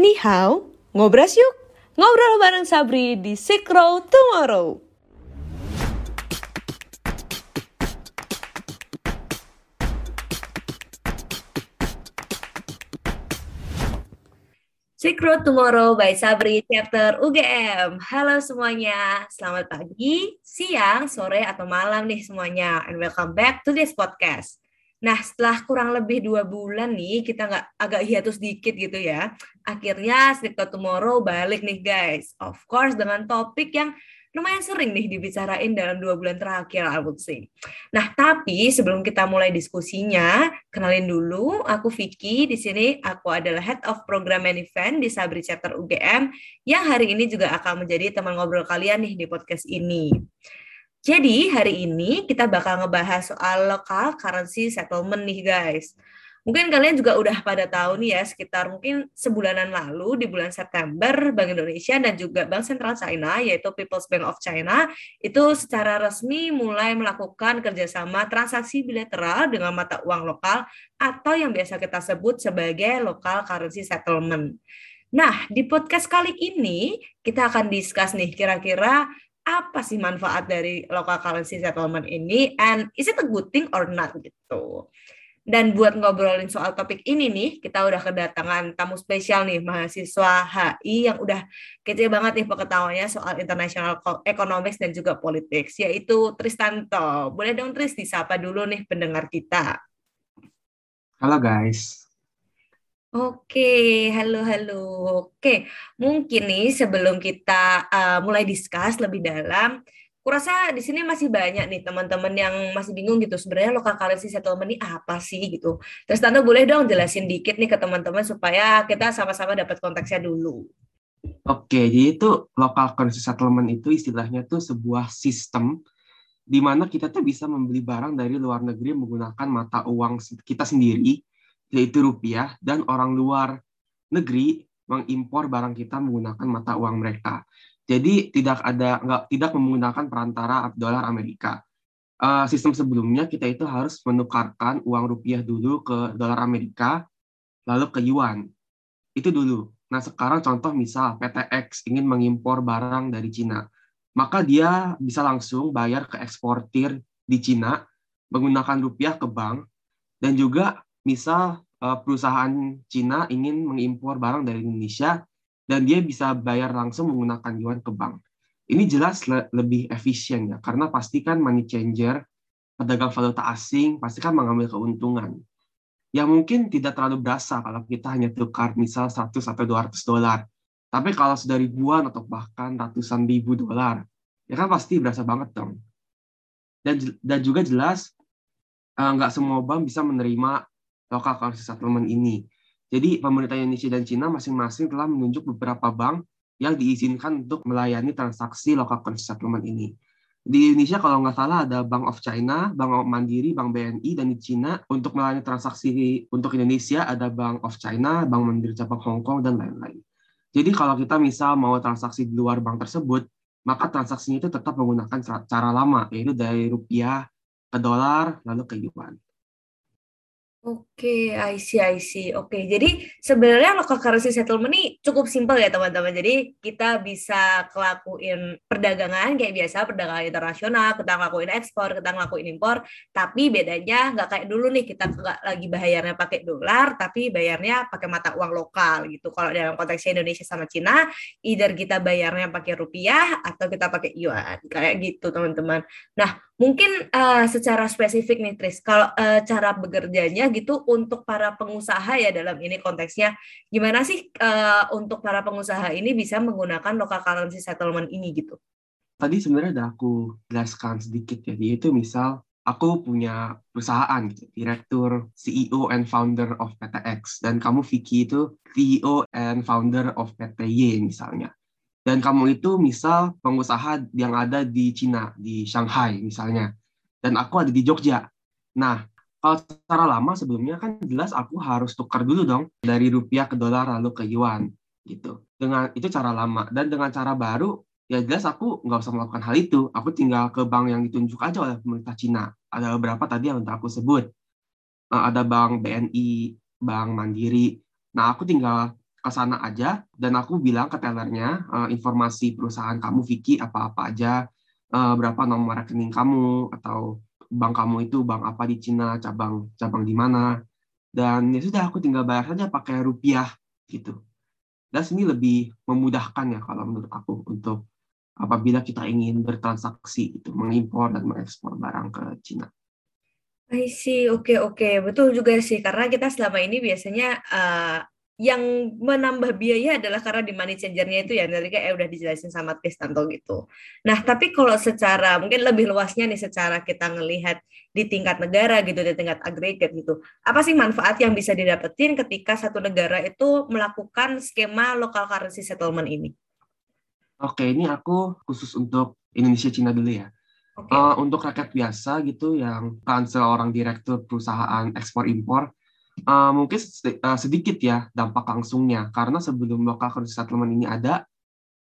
Ni hao, ngobras yuk. Ngobrol bareng Sabri di Silk Road Tomorrow. Silk Road Tomorrow by Sabri chapter UGM. Halo semuanya, selamat pagi, siang, sore, atau malam nih semuanya. And welcome back to this podcast. Nah, setelah kurang lebih dua bulan nih, kita nggak agak hiatus dikit gitu ya. Akhirnya Sleep Tomorrow balik nih guys. Of course dengan topik yang lumayan sering nih dibicarain dalam dua bulan terakhir, I would say. Nah, tapi sebelum kita mulai diskusinya, kenalin dulu, aku Vicky. Di sini aku adalah Head of Program and Event di Sabri Chapter UGM, yang hari ini juga akan menjadi teman ngobrol kalian nih di podcast ini. Jadi hari ini kita bakal ngebahas soal local currency settlement nih guys. Mungkin kalian juga udah pada tahu nih ya, sekitar mungkin sebulanan lalu di bulan September Bank Indonesia dan juga Bank Sentral China yaitu People's Bank of China itu secara resmi mulai melakukan kerjasama transaksi bilateral dengan mata uang lokal atau yang biasa kita sebut sebagai local currency settlement. Nah, di podcast kali ini kita akan discuss nih kira-kira apa sih manfaat dari local currency settlement ini and is it a good thing or not gitu. Dan buat ngobrolin soal topik ini nih, kita udah kedatangan tamu spesial nih, mahasiswa HI yang udah kece banget nih pengetahuannya soal international economics dan juga politics, yaitu Tristanto. Boleh dong Tris disapa dulu nih pendengar kita. Halo guys. Oke, halo halo. Oke, mungkin nih sebelum kita uh, mulai discuss lebih dalam, kurasa di sini masih banyak nih teman-teman yang masih bingung gitu sebenarnya local currency settlement ini apa sih gitu. Terus Tante boleh dong jelasin dikit nih ke teman-teman supaya kita sama-sama dapat konteksnya dulu. Oke, jadi itu local currency settlement itu istilahnya tuh sebuah sistem di mana kita tuh bisa membeli barang dari luar negeri menggunakan mata uang kita sendiri yaitu rupiah, dan orang luar negeri mengimpor barang kita menggunakan mata uang mereka. Jadi tidak ada nggak tidak menggunakan perantara dolar Amerika. Uh, sistem sebelumnya kita itu harus menukarkan uang rupiah dulu ke dolar Amerika, lalu ke yuan. Itu dulu. Nah sekarang contoh misal PTX ingin mengimpor barang dari Cina, maka dia bisa langsung bayar ke eksportir di Cina menggunakan rupiah ke bank dan juga misal uh, perusahaan Cina ingin mengimpor barang dari Indonesia dan dia bisa bayar langsung menggunakan yuan ke bank. Ini jelas le lebih efisien ya, karena pastikan money changer, pedagang valuta asing pasti kan mengambil keuntungan. Yang mungkin tidak terlalu berasa kalau kita hanya tukar misal 100 atau 200 dolar. Tapi kalau sudah ribuan atau bahkan ratusan ribu dolar, ya kan pasti berasa banget dong. Dan, dan juga jelas eh, nggak semua bank bisa menerima local currency settlement ini. Jadi pemerintah Indonesia dan Cina masing-masing telah menunjuk beberapa bank yang diizinkan untuk melayani transaksi local currency settlement ini. Di Indonesia kalau nggak salah ada Bank of China, Bank Mandiri, Bank BNI, dan di Cina untuk melayani transaksi untuk Indonesia ada Bank of China, Bank Mandiri cabang Hong Kong, dan lain-lain. Jadi kalau kita misal mau transaksi di luar bank tersebut, maka transaksinya itu tetap menggunakan cara lama, yaitu dari rupiah ke dolar, lalu ke yuan. Oke, I see, I see. Oke, jadi sebenarnya local currency settlement ini cukup simpel ya teman-teman. Jadi kita bisa kelakuin perdagangan kayak biasa, perdagangan internasional, kita ngelakuin ekspor, kita ngelakuin impor. Tapi bedanya nggak kayak dulu nih, kita nggak lagi bayarnya pakai dolar, tapi bayarnya pakai mata uang lokal gitu. Kalau dalam konteksnya Indonesia sama Cina, either kita bayarnya pakai rupiah atau kita pakai yuan, kayak gitu teman-teman. Nah, mungkin uh, secara spesifik nih Tris, kalau uh, cara bekerjanya gitu untuk para pengusaha ya dalam ini konteksnya gimana sih uh, untuk para pengusaha ini bisa menggunakan local currency settlement ini gitu? Tadi sebenarnya udah aku jelaskan sedikit ya, yaitu misal aku punya perusahaan gitu, direktur, CEO and founder of PTX dan kamu Vicky itu CEO and founder of PTY misalnya. Dan kamu itu misal pengusaha yang ada di Cina, di Shanghai misalnya. Dan aku ada di Jogja. Nah, kalau secara lama sebelumnya kan jelas aku harus tukar dulu dong dari rupiah ke dolar lalu ke yuan gitu. Dengan itu cara lama dan dengan cara baru ya jelas aku nggak usah melakukan hal itu. Aku tinggal ke bank yang ditunjuk aja oleh pemerintah Cina. Ada beberapa tadi yang aku sebut. Eh, ada bank BNI, bank Mandiri. Nah aku tinggal ke sana aja dan aku bilang ke tellernya uh, informasi perusahaan kamu Vicky apa-apa aja uh, berapa nomor rekening kamu atau bank kamu itu bank apa di Cina cabang cabang di mana dan ya sudah aku tinggal bayar saja pakai rupiah gitu dan ini lebih memudahkan ya kalau menurut aku untuk apabila kita ingin bertransaksi itu mengimpor dan mengekspor barang ke Cina. I see, oke okay, oke, okay. betul juga sih karena kita selama ini biasanya uh, yang menambah biaya adalah karena di money changer-nya itu ya tadi kayak udah dijelasin sama Tristanto gitu. Nah, tapi kalau secara mungkin lebih luasnya nih secara kita ngelihat di tingkat negara gitu, di tingkat agregat gitu. Apa sih manfaat yang bisa didapetin ketika satu negara itu melakukan skema local currency settlement ini? Oke, ini aku khusus untuk Indonesia Cina dulu ya. Okay. Uh, eh, untuk rakyat biasa gitu yang kan seorang direktur perusahaan ekspor impor uh, mungkin uh, sedikit ya dampak langsungnya. Karena sebelum local currency settlement ini ada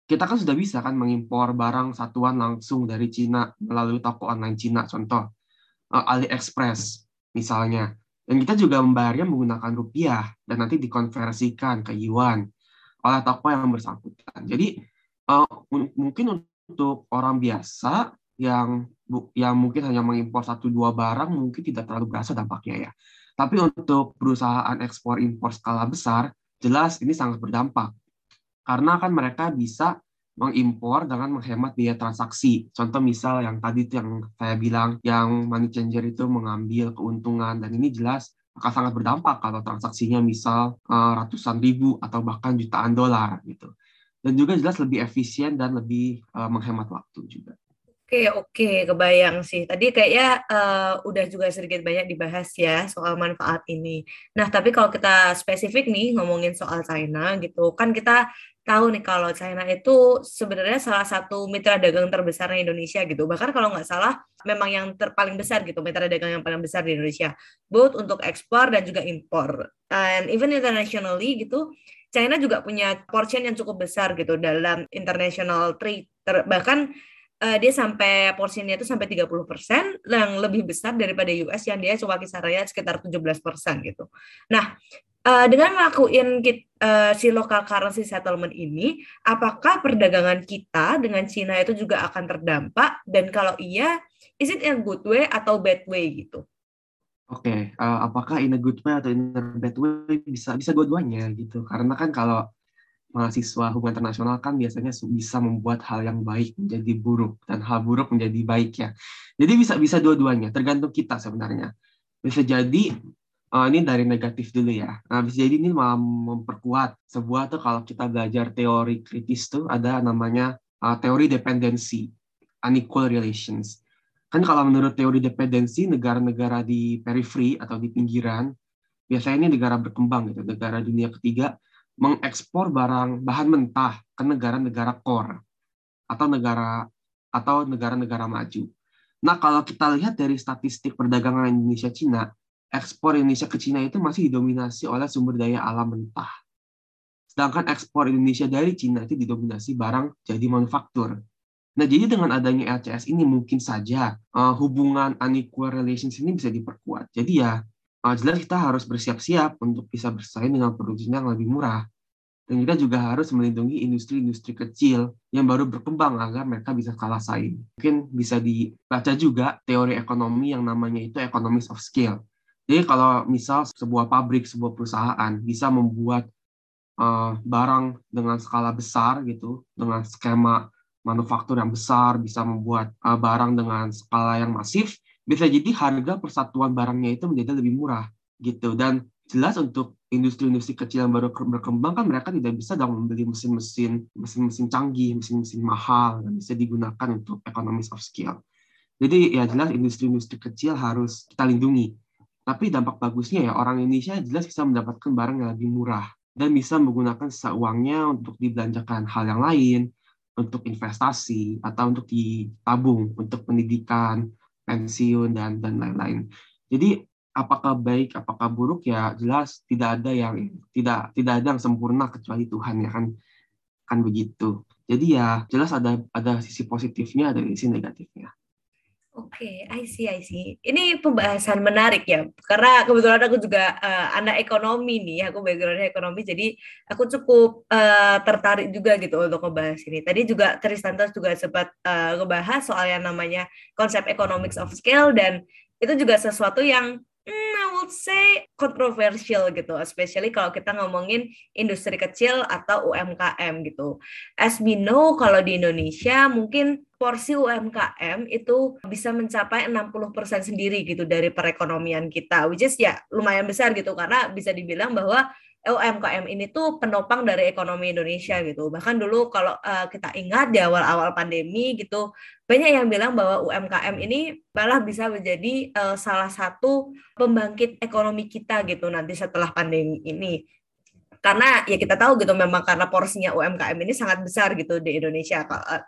kita kan sudah bisa kan mengimpor barang satuan langsung dari Cina melalui toko online Cina. Contoh uh, AliExpress misalnya. Dan kita juga membayarnya menggunakan rupiah dan nanti dikonversikan ke yuan oleh toko yang bersangkutan. Jadi uh, mungkin untuk orang biasa yang yang mungkin hanya mengimpor satu dua barang mungkin tidak terlalu berasa dampaknya ya. Tapi untuk perusahaan ekspor impor skala besar jelas ini sangat berdampak karena kan mereka bisa mengimpor dengan menghemat biaya transaksi. Contoh misal yang tadi yang saya bilang yang money changer itu mengambil keuntungan dan ini jelas akan sangat berdampak kalau transaksinya misal eh, ratusan ribu atau bahkan jutaan dolar gitu. Dan juga jelas lebih efisien dan lebih uh, menghemat waktu juga. Oke, oke, kebayang sih. Tadi kayaknya uh, udah juga sedikit banyak dibahas ya soal manfaat ini. Nah, tapi kalau kita spesifik nih ngomongin soal China gitu, kan kita tahu nih kalau China itu sebenarnya salah satu mitra dagang terbesar di Indonesia gitu. Bahkan kalau nggak salah, memang yang terpaling besar gitu, mitra dagang yang paling besar di Indonesia. Both untuk ekspor dan juga impor. And even internationally gitu, China juga punya portion yang cukup besar gitu dalam international trade. Bahkan uh, dia sampai porsinya itu sampai 30% yang lebih besar daripada US yang dia coba kisarannya sekitar 17% gitu. Nah, uh, dengan melakukan uh, si local currency settlement ini, apakah perdagangan kita dengan Cina itu juga akan terdampak dan kalau iya, is it a good way atau bad way gitu? Oke, okay. uh, apakah in a good way atau in a bad way bisa bisa dua-duanya gitu. Karena kan kalau mahasiswa hubungan internasional kan biasanya bisa membuat hal yang baik menjadi buruk dan hal buruk menjadi baik ya. Jadi bisa bisa dua-duanya, tergantung kita sebenarnya. Bisa jadi uh, ini dari negatif dulu ya. Nah, bisa jadi ini malah memperkuat sebuah tuh kalau kita belajar teori kritis tuh ada namanya uh, teori dependensi, unequal relations. Kan kalau menurut teori dependensi negara-negara di periferi atau di pinggiran biasanya ini negara berkembang gitu, negara dunia ketiga mengekspor barang bahan mentah ke negara-negara core atau negara atau negara-negara maju. Nah, kalau kita lihat dari statistik perdagangan Indonesia Cina, ekspor Indonesia ke Cina itu masih didominasi oleh sumber daya alam mentah. Sedangkan ekspor Indonesia dari Cina itu didominasi barang jadi manufaktur. Nah, jadi dengan adanya LCS ini mungkin saja uh, hubungan unequal relations ini bisa diperkuat. Jadi ya jelas kita harus bersiap-siap untuk bisa bersaing dengan produksi yang lebih murah. Dan kita juga harus melindungi industri-industri kecil yang baru berkembang agar mereka bisa kalah saing. Mungkin bisa dibaca juga teori ekonomi yang namanya itu economics of scale. Jadi kalau misal sebuah pabrik, sebuah perusahaan bisa membuat uh, barang dengan skala besar gitu, dengan skema manufaktur yang besar, bisa membuat uh, barang dengan skala yang masif, bisa jadi harga persatuan barangnya itu menjadi lebih murah gitu dan jelas untuk industri-industri kecil yang baru berkembang kan mereka tidak bisa dong membeli mesin-mesin mesin-mesin canggih, mesin-mesin mahal yang bisa digunakan untuk economies of scale. Jadi ya jelas industri-industri kecil harus kita lindungi. Tapi dampak bagusnya ya orang Indonesia jelas bisa mendapatkan barang yang lebih murah dan bisa menggunakan sisa uangnya untuk dibelanjakan hal yang lain, untuk investasi atau untuk ditabung untuk pendidikan, pensiun dan dan lain-lain. Jadi apakah baik, apakah buruk ya jelas tidak ada yang tidak tidak ada yang sempurna kecuali Tuhan ya kan kan begitu. Jadi ya jelas ada ada sisi positifnya ada sisi negatifnya. Oke, okay, I see, I see. Ini pembahasan menarik ya, karena kebetulan aku juga uh, anak ekonomi nih, aku backgroundnya ekonomi, jadi aku cukup uh, tertarik juga gitu untuk membahas ini. Tadi juga Tristanto juga sempat uh, ngebahas soal yang namanya konsep economics of scale dan itu juga sesuatu yang hmm, I would say controversial gitu, especially kalau kita ngomongin industri kecil atau UMKM gitu. As we know, kalau di Indonesia mungkin porsi UMKM itu bisa mencapai 60% sendiri gitu dari perekonomian kita, which is ya lumayan besar gitu, karena bisa dibilang bahwa UMKM ini tuh penopang dari ekonomi Indonesia gitu. Bahkan dulu kalau uh, kita ingat di awal-awal pandemi gitu, banyak yang bilang bahwa UMKM ini malah bisa menjadi uh, salah satu pembangkit ekonomi kita gitu nanti setelah pandemi ini karena ya kita tahu gitu memang karena porsinya UMKM ini sangat besar gitu di Indonesia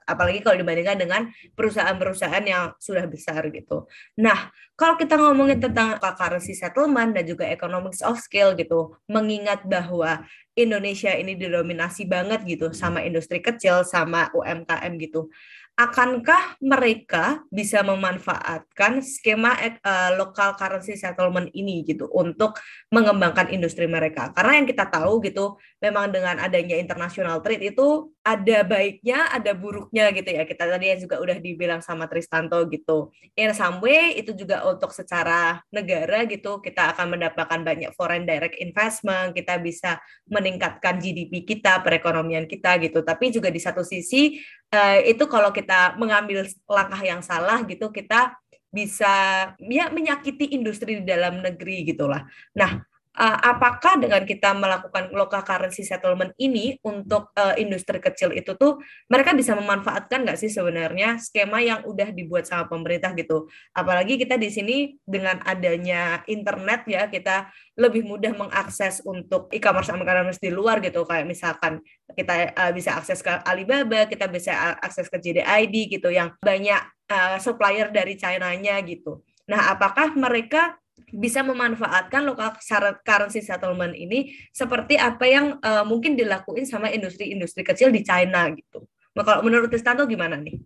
apalagi kalau dibandingkan dengan perusahaan-perusahaan yang sudah besar gitu. Nah, kalau kita ngomongin tentang currency settlement dan juga economics of scale gitu, mengingat bahwa Indonesia ini didominasi banget gitu sama industri kecil sama UMKM gitu akankah mereka bisa memanfaatkan skema uh, local currency settlement ini gitu untuk mengembangkan industri mereka? Karena yang kita tahu gitu memang dengan adanya international trade itu ada baiknya ada buruknya gitu ya. Kita tadi juga udah dibilang sama Tristanto gitu. In some way itu juga untuk secara negara gitu kita akan mendapatkan banyak foreign direct investment kita bisa meningkatkan GDP kita perekonomian kita gitu. Tapi juga di satu sisi uh, itu kalau kita kita mengambil langkah yang salah gitu kita bisa ya menyakiti industri di dalam negeri gitulah. Nah, uh, apakah dengan kita melakukan local currency settlement ini untuk uh, industri kecil itu tuh mereka bisa memanfaatkan nggak sih sebenarnya skema yang udah dibuat sama pemerintah gitu? Apalagi kita di sini dengan adanya internet ya kita lebih mudah mengakses untuk e-commerce e-commerce di luar gitu. Kayak misalkan kita uh, bisa akses ke Alibaba kita bisa akses ke JDID gitu yang banyak uh, supplier dari China-nya gitu. Nah apakah mereka bisa memanfaatkan local currency settlement ini seperti apa yang uh, mungkin dilakuin sama industri-industri kecil di China gitu. Nah, kalau menurut Tristanto gimana nih?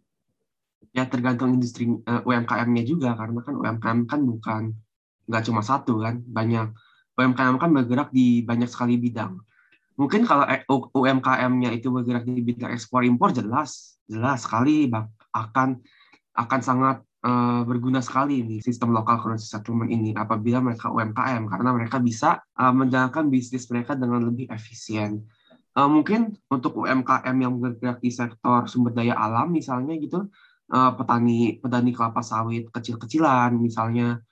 Ya tergantung industri uh, UMKM-nya juga karena kan UMKM kan bukan nggak cuma satu kan banyak UMKM kan bergerak di banyak sekali bidang. Mungkin kalau e, UMKM-nya itu bergerak di bidang ekspor impor jelas jelas sekali akan akan sangat uh, berguna sekali ini sistem local currency settlement ini apabila mereka UMKM karena mereka bisa uh, menjalankan bisnis mereka dengan lebih efisien. Uh, mungkin untuk UMKM yang bergerak di sektor sumber daya alam misalnya gitu, uh, petani petani kelapa sawit kecil-kecilan misalnya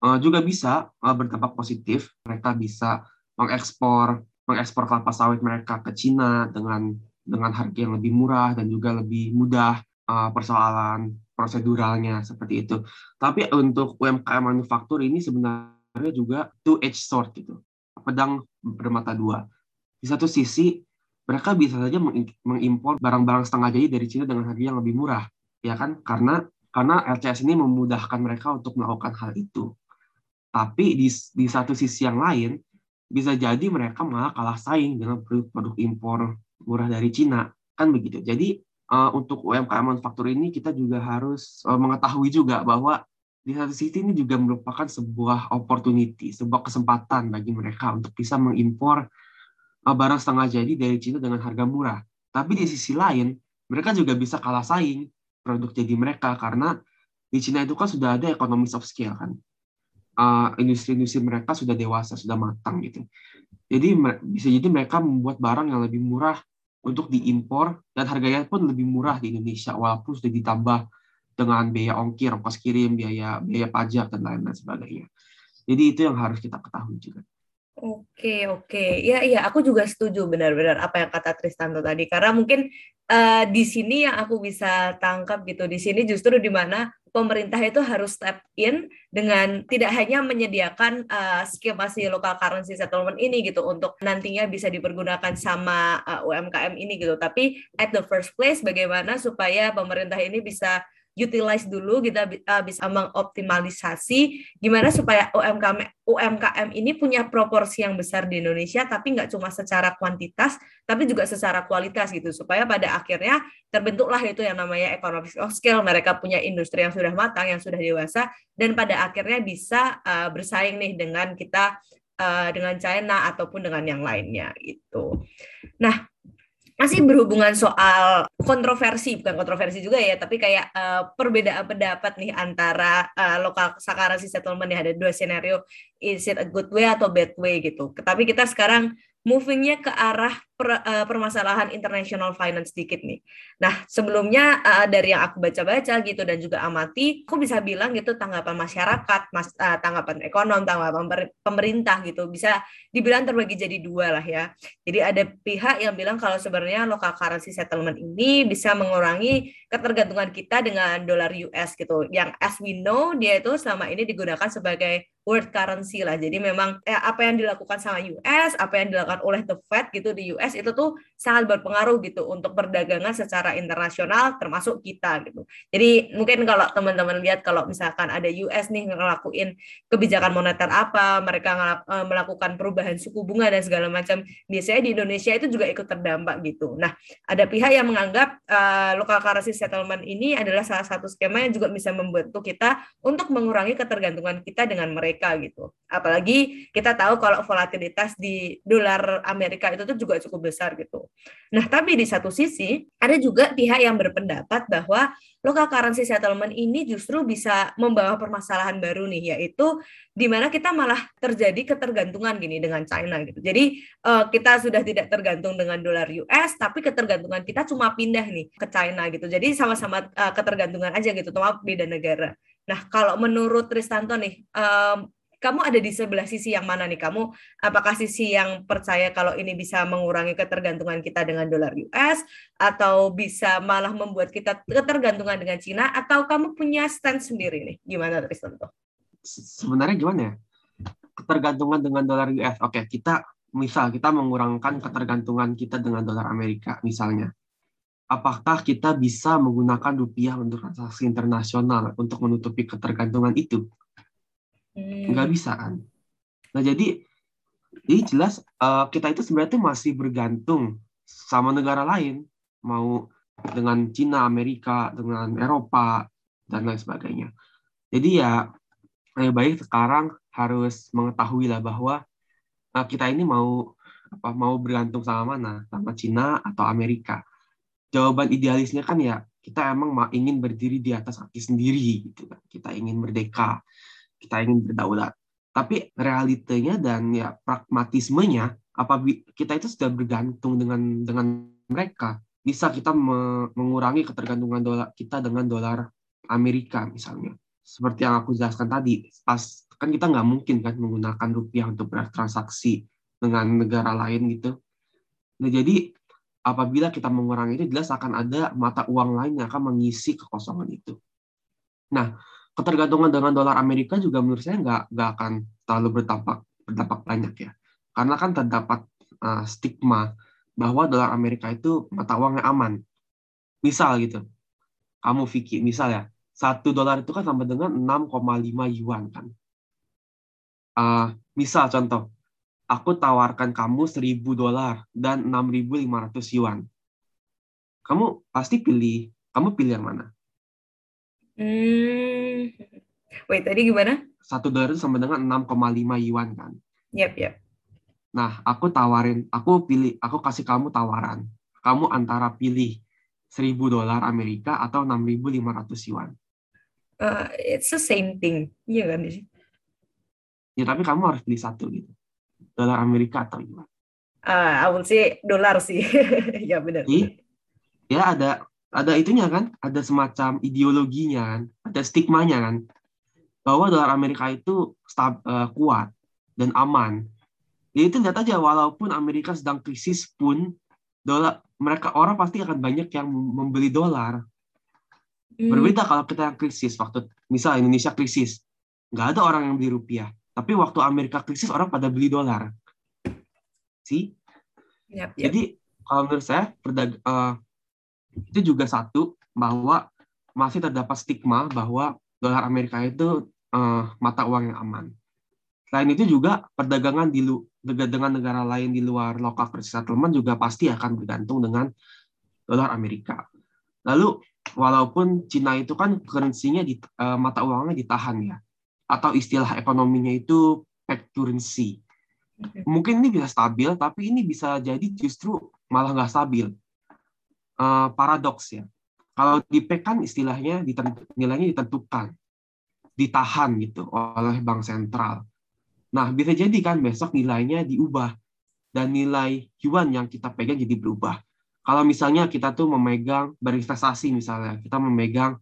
uh, juga bisa uh, berdampak positif. Mereka bisa mengekspor mengekspor kelapa sawit mereka ke Cina dengan dengan harga yang lebih murah dan juga lebih mudah uh, persoalan proseduralnya seperti itu. Tapi untuk UMKM manufaktur ini sebenarnya juga two edge sword gitu. Pedang bermata dua. Di satu sisi mereka bisa saja mengimpor barang-barang setengah jadi dari Cina dengan harga yang lebih murah, ya kan? Karena karena LCS ini memudahkan mereka untuk melakukan hal itu. Tapi di, di satu sisi yang lain, bisa jadi mereka malah kalah saing dengan produk-produk impor murah dari Cina, kan begitu. Jadi uh, untuk UMKM manufaktur ini kita juga harus uh, mengetahui juga bahwa di satu sisi ini juga merupakan sebuah opportunity, sebuah kesempatan bagi mereka untuk bisa mengimpor uh, barang setengah jadi dari Cina dengan harga murah. Tapi di sisi lain, mereka juga bisa kalah saing produk jadi mereka karena di Cina itu kan sudah ada economies of scale kan. industri-industri uh, mereka sudah dewasa, sudah matang gitu. Jadi bisa jadi mereka membuat barang yang lebih murah untuk diimpor dan harganya pun lebih murah di Indonesia walaupun sudah ditambah dengan biaya ongkir, ongkos kirim, biaya biaya pajak dan lain-lain sebagainya. Jadi itu yang harus kita ketahui juga. Oke, oke. Ya, iya, aku juga setuju benar-benar apa yang kata Tristanto tadi. Karena mungkin uh, di sini yang aku bisa tangkap gitu, di sini justru di mana pemerintah itu harus step in dengan tidak hanya menyediakan uh, skema si local currency settlement ini gitu untuk nantinya bisa dipergunakan sama uh, eh, UMKM ini gitu. Tapi at the first place bagaimana supaya pemerintah ini bisa utilize dulu kita uh, bisa mengoptimalisasi gimana supaya UMKM UMKM ini punya proporsi yang besar di Indonesia tapi nggak cuma secara kuantitas tapi juga secara kualitas gitu supaya pada akhirnya terbentuklah itu yang namanya economic of scale mereka punya industri yang sudah matang yang sudah dewasa dan pada akhirnya bisa uh, bersaing nih dengan kita uh, dengan China ataupun dengan yang lainnya itu. Nah, masih berhubungan soal kontroversi bukan kontroversi juga ya tapi kayak uh, perbedaan pendapat nih antara uh, lokal currency settlement ya ada dua scenario is it a good way atau bad way gitu. Tapi kita sekarang movingnya ke arah per, uh, permasalahan international finance sedikit nih. Nah, sebelumnya uh, dari yang aku baca-baca gitu dan juga amati, aku bisa bilang gitu tanggapan masyarakat, mas, uh, tanggapan ekonom, tanggapan pemerintah gitu bisa dibilang terbagi jadi dua lah ya. Jadi ada pihak yang bilang kalau sebenarnya local currency settlement ini bisa mengurangi ketergantungan kita dengan dolar US gitu. Yang as we know dia itu selama ini digunakan sebagai world currency lah. Jadi memang eh, apa yang dilakukan sama US, apa yang dilakukan oleh the Fed gitu di US itu tuh sangat berpengaruh gitu untuk perdagangan secara internasional termasuk kita gitu. Jadi mungkin kalau teman-teman lihat kalau misalkan ada US nih ngelakuin kebijakan moneter apa, mereka eh, melakukan perubahan suku bunga dan segala macam, biasanya di Indonesia itu juga ikut terdampak gitu. Nah, ada pihak yang menganggap uh, local currency settlement ini adalah salah satu skema yang juga bisa membantu kita untuk mengurangi ketergantungan kita dengan mereka gitu. Apalagi kita tahu kalau volatilitas di dolar Amerika itu tuh juga cukup besar gitu. Nah, tapi di satu sisi ada juga pihak yang berpendapat bahwa local currency settlement ini justru bisa membawa permasalahan baru nih, yaitu di mana kita malah terjadi ketergantungan gini dengan China gitu. Jadi uh, kita sudah tidak tergantung dengan dolar US, tapi ketergantungan kita cuma pindah nih ke China gitu. Jadi sama-sama uh, ketergantungan aja gitu, cuma beda negara. Nah, kalau menurut Tristanto nih, um, kamu ada di sebelah sisi yang mana nih? Kamu apakah sisi yang percaya kalau ini bisa mengurangi ketergantungan kita dengan dolar US atau bisa malah membuat kita ketergantungan dengan Cina? Atau kamu punya stand sendiri nih? Gimana Tristan tuh sebenarnya gimana ya? Ketergantungan dengan dolar US oke kita misal kita mengurangkan ketergantungan kita dengan dolar Amerika misalnya apakah kita bisa menggunakan rupiah untuk transaksi internasional untuk menutupi ketergantungan itu? Nggak hmm. bisa kan? Nah jadi jadi jelas uh, kita itu sebenarnya masih bergantung sama negara lain. Mau dengan Cina Amerika dengan Eropa dan lain sebagainya. Jadi ya lebih baik sekarang harus mengetahui lah bahwa uh, kita ini mau apa mau bergantung sama mana? Sama Cina atau Amerika jawaban idealisnya kan ya kita emang ingin berdiri di atas kaki sendiri gitu kan kita ingin merdeka kita ingin berdaulat. Tapi realitanya dan ya pragmatismenya, apabila kita itu sudah bergantung dengan dengan mereka, bisa kita mengurangi ketergantungan dolar kita dengan dolar Amerika misalnya. Seperti yang aku jelaskan tadi, pas kan kita nggak mungkin kan menggunakan rupiah untuk bertransaksi dengan negara lain gitu. Nah jadi apabila kita mengurangi itu jelas akan ada mata uang lain yang akan mengisi kekosongan itu. Nah, ketergantungan dengan dolar Amerika juga menurut saya nggak nggak akan terlalu berdampak berdampak banyak ya. Karena kan terdapat uh, stigma bahwa dolar Amerika itu mata uang yang aman. Misal gitu. Kamu Vicky misal ya satu dolar itu kan sama dengan 6,5 yuan kan. Uh, misal contoh aku tawarkan kamu 1000 dolar dan 6.500 yuan kamu pasti pilih kamu pilih yang mana Hmm. Wait, tadi gimana? Satu dolar itu sama dengan 6,5 yuan kan? Yep, yep. Nah, aku tawarin, aku pilih, aku kasih kamu tawaran. Kamu antara pilih 1000 dolar Amerika atau 6.500 yuan. Uh, it's the same thing, iya kan? Ya, tapi kamu harus pilih satu gitu. Dolar Amerika atau yuan. Uh, I will say dolar sih. ya benar. Ya ada ada itunya kan, ada semacam ideologinya kan, ada stigmanya kan, bahwa dolar Amerika itu stab, uh, kuat dan aman. Ya itu lihat aja, walaupun Amerika sedang krisis pun, dolar mereka orang pasti akan banyak yang membeli dolar. Hmm. Berbeda kalau kita yang krisis, waktu misal Indonesia krisis, nggak ada orang yang beli rupiah. Tapi waktu Amerika krisis orang pada beli dolar. sih. Yep, yep. Jadi kalau menurut saya perdag uh, itu juga satu bahwa masih terdapat stigma bahwa dolar Amerika itu uh, mata uang yang aman. Selain itu juga perdagangan di dengan negara lain di luar local currency settlement juga pasti akan bergantung dengan dolar Amerika. Lalu walaupun Cina itu kan currency-nya di uh, mata uangnya ditahan ya atau istilah ekonominya itu peg currency. Mungkin ini bisa stabil tapi ini bisa jadi justru malah nggak stabil. Uh, paradoks ya. Kalau di peg kan istilahnya nilainya ditentukan, ditahan gitu oleh bank sentral. Nah, bisa jadi kan besok nilainya diubah dan nilai yuan yang kita pegang jadi berubah. Kalau misalnya kita tuh memegang berinvestasi misalnya, kita memegang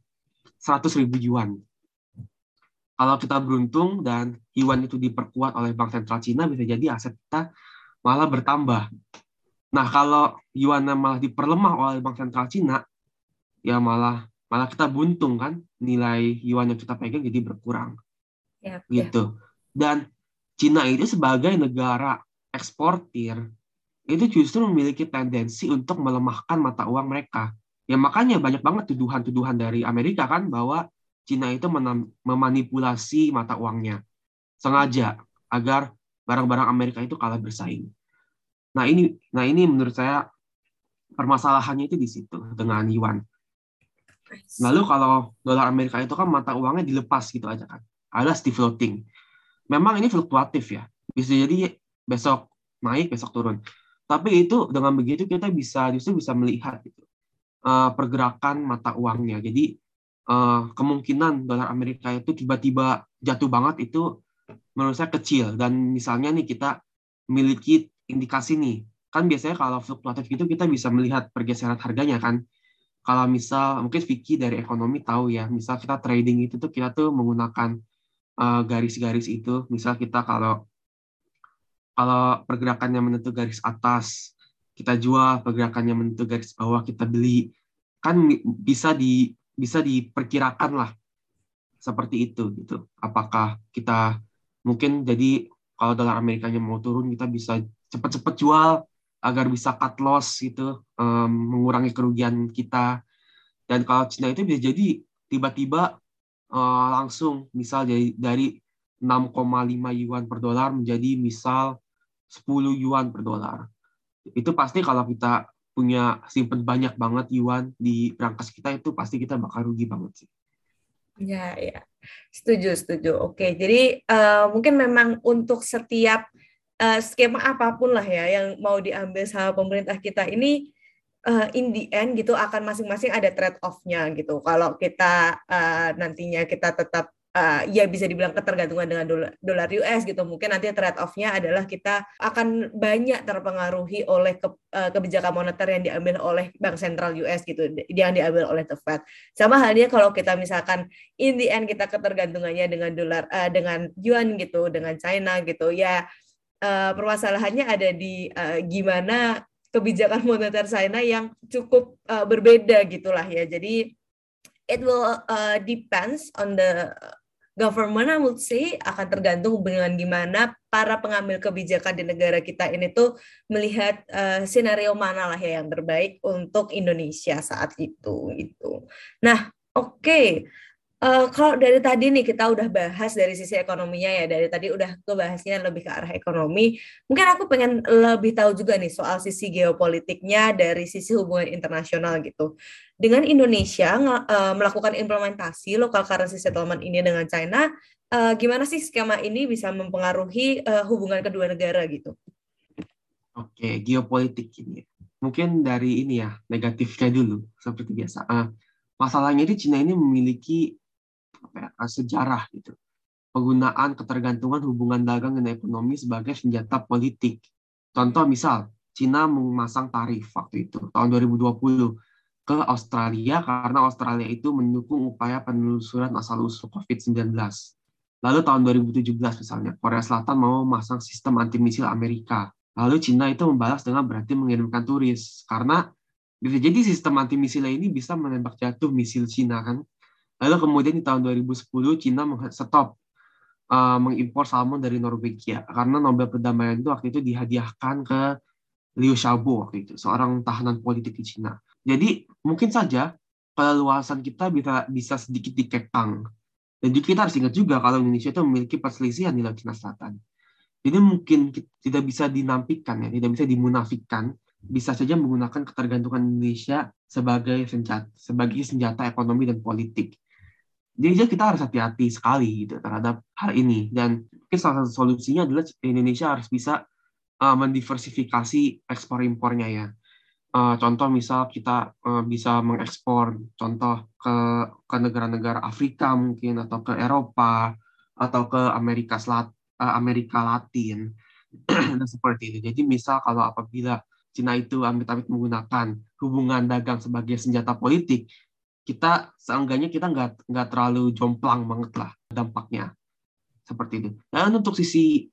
100 ribu yuan. Kalau kita beruntung dan yuan itu diperkuat oleh Bank Sentral Cina, bisa jadi aset kita malah bertambah. Nah, kalau yuan malah diperlemah oleh Bank Sentral Cina, ya malah malah kita buntung kan nilai yuan yang kita pegang jadi berkurang. Ya, gitu. Ya. Dan Cina itu sebagai negara eksportir itu justru memiliki tendensi untuk melemahkan mata uang mereka. Ya makanya banyak banget tuduhan-tuduhan dari Amerika kan bahwa Cina itu memanipulasi mata uangnya sengaja agar barang-barang Amerika itu kalah bersaing. Nah ini, nah ini menurut saya permasalahannya itu di situ dengan yuan. Lalu kalau dolar Amerika itu kan mata uangnya dilepas gitu aja kan, alias di floating memang ini fluktuatif ya. Bisa jadi besok naik, besok turun. Tapi itu dengan begitu kita bisa justru bisa melihat gitu, uh, pergerakan mata uangnya. Jadi uh, kemungkinan dolar Amerika itu tiba-tiba jatuh banget itu menurut saya kecil. Dan misalnya nih kita memiliki indikasi nih, kan biasanya kalau fluktuatif itu kita bisa melihat pergeseran harganya kan. Kalau misal mungkin Vicky dari ekonomi tahu ya, misal kita trading itu tuh kita tuh menggunakan Eh, garis-garis uh, itu. Misal kita kalau kalau pergerakannya menentu garis atas, kita jual, pergerakannya menentu garis bawah kita beli. Kan bisa di bisa diperkirakan lah seperti itu gitu. Apakah kita mungkin jadi kalau dolar Amerikanya mau turun kita bisa cepat-cepat jual agar bisa cut loss gitu, um, mengurangi kerugian kita. Dan kalau Cina itu bisa jadi tiba-tiba uh, langsung misal dari dari 6,5 yuan per dolar menjadi misal 10 yuan per dolar. Itu pasti kalau kita punya simpen banyak banget yuan di berangkas kita itu pasti kita bakal rugi banget sih. Ya, ya. Setuju, setuju. Oke, jadi uh, mungkin memang untuk setiap uh, skema apa pun lah ya yang mau diambil sama pemerintah kita ini uh, in the end gitu akan masing-masing ada trade off-nya gitu. Kalau kita uh, nantinya kita tetap uh, ya bisa dibilang ketergantungan dengan dolar, US gitu. Mungkin nanti trade off-nya adalah kita akan banyak terpengaruhi oleh ke, uh, kebijakan moneter yang diambil oleh Bank Sentral US gitu, yang diambil oleh The Fed. Sama halnya kalau kita misalkan in the end kita ketergantungannya dengan dolar uh, dengan yuan gitu, dengan China gitu. Ya uh, permasalahannya ada di uh, gimana kebijakan moneter China yang cukup uh, berbeda gitulah ya. Jadi it will uh, depends on the government I would say akan tergantung dengan gimana para pengambil kebijakan di negara kita ini tuh melihat uh, skenario mana lah ya yang terbaik untuk Indonesia saat itu itu. Nah, oke. Okay. Uh, kalau dari tadi nih kita udah bahas dari sisi ekonominya ya, dari tadi udah kebahasnya lebih ke arah ekonomi. Mungkin aku pengen lebih tahu juga nih soal sisi geopolitiknya dari sisi hubungan internasional gitu. Dengan Indonesia uh, melakukan implementasi local currency settlement ini dengan China, uh, gimana sih skema ini bisa mempengaruhi uh, hubungan kedua negara gitu? Oke, geopolitik ini. Mungkin dari ini ya, negatifnya dulu, seperti biasa. Masalahnya di Cina ini memiliki ya, sejarah gitu. Penggunaan ketergantungan hubungan dagang dan ekonomi sebagai senjata politik. Contoh misal, Cina memasang tarif waktu itu tahun 2020 ke Australia karena Australia itu mendukung upaya penelusuran asal-usul COVID-19. Lalu tahun 2017 misalnya, Korea Selatan mau memasang sistem anti misil Amerika. Lalu Cina itu membalas dengan berarti mengirimkan turis. Karena bisa jadi sistem anti misil ini bisa menembak jatuh misil Cina kan. Lalu kemudian di tahun 2010 Cina stop uh, mengimpor salmon dari Norwegia karena Nobel perdamaian itu waktu itu dihadiahkan ke Liu Xiaobo waktu itu, seorang tahanan politik di Cina. Jadi mungkin saja keleluasan kita bisa bisa sedikit dikekang. Dan juga kita harus ingat juga kalau Indonesia itu memiliki perselisihan di Laut Cina Selatan. Jadi mungkin tidak bisa dinampikan ya, tidak bisa dimunafikan, bisa saja menggunakan ketergantungan Indonesia sebagai senjata, sebagai senjata ekonomi dan politik. Jadi kita harus hati-hati sekali gitu terhadap hal ini. Dan mungkin salah satu solusinya adalah Indonesia harus bisa uh, mendiversifikasi ekspor impornya ya uh, contoh misal kita uh, bisa mengekspor contoh ke ke negara-negara Afrika mungkin atau ke Eropa atau ke Amerika Selat uh, Amerika Latin dan seperti itu. Jadi misal kalau apabila Cina itu amit-amit menggunakan hubungan dagang sebagai senjata politik, kita seenggaknya kita nggak nggak terlalu jomplang banget lah dampaknya seperti itu. Dan untuk sisi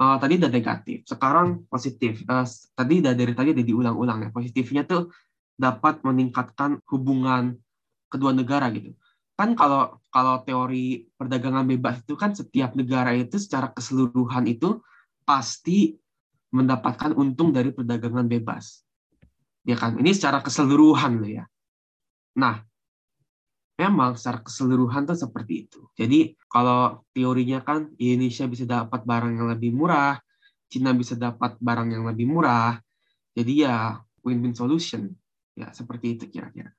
uh, tadi udah negatif, sekarang positif. Uh, tadi udah dari tadi udah diulang-ulang ya. Positifnya tuh dapat meningkatkan hubungan kedua negara gitu. Kan kalau kalau teori perdagangan bebas itu kan setiap negara itu secara keseluruhan itu pasti mendapatkan untung dari perdagangan bebas. Ya kan? Ini secara keseluruhan loh ya. Nah, memang secara keseluruhan tuh seperti itu. Jadi kalau teorinya kan Indonesia bisa dapat barang yang lebih murah, Cina bisa dapat barang yang lebih murah. Jadi ya win-win solution. Ya seperti itu kira-kira.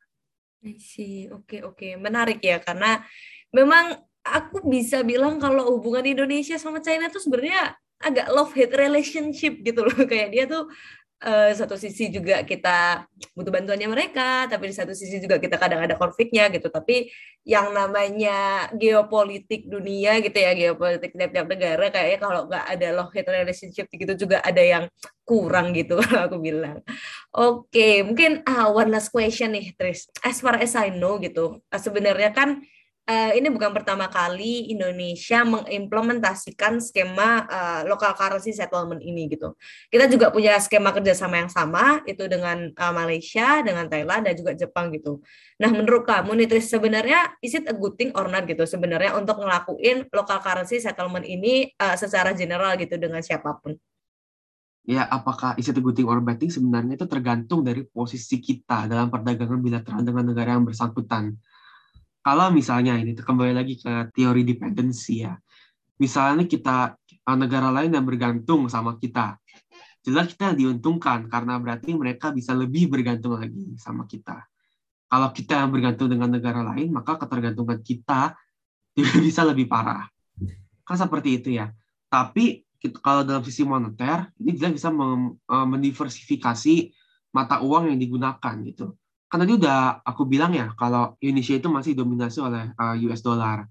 sih, oke oke, menarik ya karena memang aku bisa bilang kalau hubungan Indonesia sama China tuh sebenarnya agak love hate relationship gitu loh kayak dia tuh uh, satu sisi juga kita butuh bantuannya mereka, tapi di satu sisi juga kita kadang ada konfliknya gitu. Tapi yang namanya geopolitik dunia gitu ya, geopolitik tiap-tiap negara kayaknya kalau nggak ada love hate relationship gitu juga ada yang kurang gitu aku bilang. Oke, okay, mungkin uh, one last question nih, Tris. As far as I know gitu, sebenarnya kan uh, ini bukan pertama kali Indonesia mengimplementasikan skema uh, local currency settlement ini gitu. Kita juga punya skema kerjasama yang sama itu dengan uh, Malaysia, dengan Thailand dan juga Jepang gitu. Nah menurut kamu nih sebenarnya is it a good thing or not gitu sebenarnya untuk ngelakuin local currency settlement ini uh, secara general gitu dengan siapa pun? Ya, apakah is it a good thing or bad thing sebenarnya itu tergantung dari posisi kita dalam perdagangan bilateral dengan negara yang bersangkutan kalau misalnya ini kembali lagi ke teori dependency ya. Misalnya kita eh, negara lain yang bergantung sama kita. Jelas kita diuntungkan karena berarti mereka bisa lebih bergantung lagi sama kita. Kalau kita yang bergantung dengan negara lain, maka ketergantungan kita juga bisa lebih parah. Kan seperti itu ya. Tapi kalau dalam sisi moneter, ini jelas bisa eh, mendiversifikasi mata uang yang digunakan gitu kan tadi udah aku bilang ya kalau Indonesia itu masih dominasi oleh uh, eh, US dollar.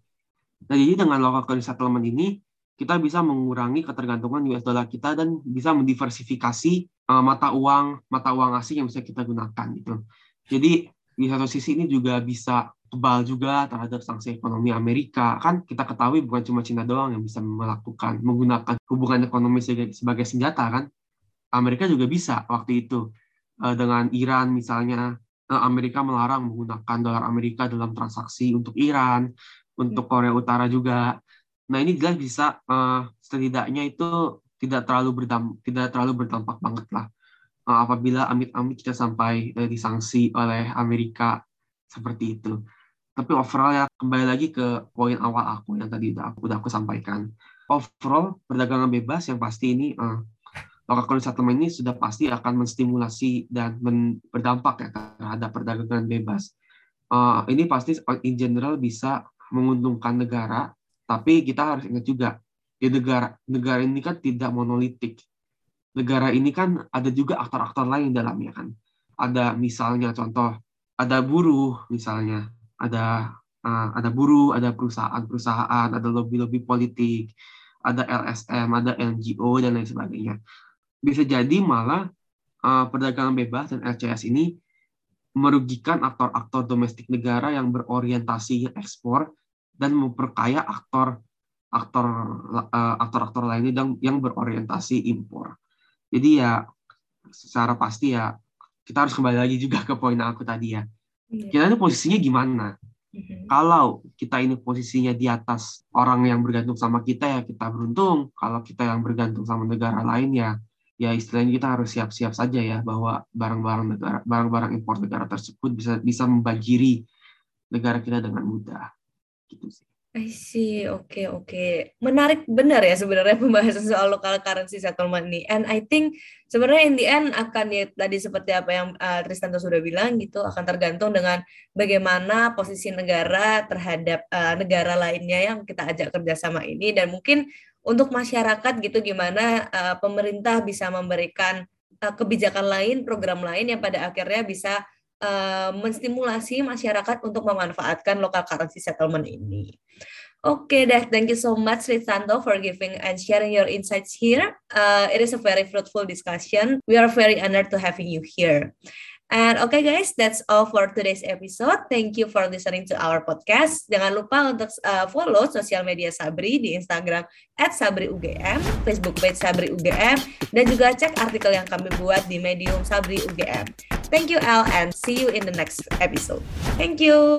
Nah, jadi dengan local currency settlement ini kita bisa mengurangi ketergantungan US dollar kita dan bisa mendiversifikasi uh, mata uang mata uang asing yang bisa kita gunakan gitu. Jadi di satu sisi ini juga bisa kebal juga terhadap sanksi ekonomi Amerika. Kan kita ketahui bukan cuma Cina doang yang bisa melakukan menggunakan hubungan ekonomi sebagai, senjata kan. Amerika juga bisa waktu itu uh, dengan Iran misalnya Eh, Amerika melarang menggunakan dolar Amerika dalam transaksi untuk Iran, untuk hmm. Korea Utara juga. Nah ini jelas bisa uh, setidaknya itu tidak terlalu berdampak, tidak terlalu berdampak banget lah uh, apabila amit-amit kita sampai uh, disanksi oleh Amerika seperti itu. Tapi overall ya kembali lagi ke poin awal aku yang tadi udah aku, udah aku sampaikan. Overall perdagangan bebas yang pasti ini uh, local settlement ini sudah pasti akan menstimulasi dan berdampak ya terhadap perdagangan bebas. Uh, ini pasti in general bisa menguntungkan negara, tapi kita harus ingat juga di negara negara ini kan tidak monolitik. Negara ini kan ada juga aktor-aktor lain dalamnya kan. Ada misalnya contoh ada buruh misalnya, ada uh, ada buruh, ada perusahaan-perusahaan, ada lobby-lobby politik, ada LSM, ada NGO dan lain sebagainya bisa jadi malah uh, perdagangan bebas dan LCS ini merugikan aktor-aktor domestik negara yang berorientasi ekspor dan memperkaya aktor aktor uh, aktor-aktor lainnya yang yang berorientasi impor. Jadi ya secara pasti ya kita harus kembali lagi juga ke poin aku tadi ya. Iya. Kita ini posisinya gimana? Mm-hmm. Kalau kita ini posisinya di atas orang yang bergantung sama kita ya kita beruntung. Kalau kita yang bergantung sama negara lain ya ya istilahnya kita harus siap-siap saja ya bahwa barang-barang negara barang-barang impor negara tersebut bisa bisa membanjiri negara kita dengan mudah gitu sih. I see, oke okay, oke, okay. menarik benar ya sebenarnya pembahasan soal local currency settlement ini. And I think sebenarnya in the end akan ya tadi seperti apa yang uh, Tristanto sudah bilang gitu akan tergantung dengan bagaimana posisi negara terhadap uh, negara lainnya yang kita ajak kerjasama ini dan mungkin untuk masyarakat gitu gimana uh, pemerintah bisa memberikan uh, kebijakan lain, program lain yang pada akhirnya bisa uh, menstimulasi masyarakat untuk memanfaatkan local currency settlement ini. Oke okay, deh, thank you so much Ritanto for giving and sharing your insights here. Uh, it is a very fruitful discussion. We are very honored to having you here. And okay guys, that's all for today's episode. Thank you for listening to our podcast. Jangan lupa untuk uh, follow sosial media Sabri di Instagram @sabriugm, Facebook page Sabri UGM, dan juga cek artikel yang kami buat di Medium Sabri UGM. Thank you Al and see you in the next episode. Thank you.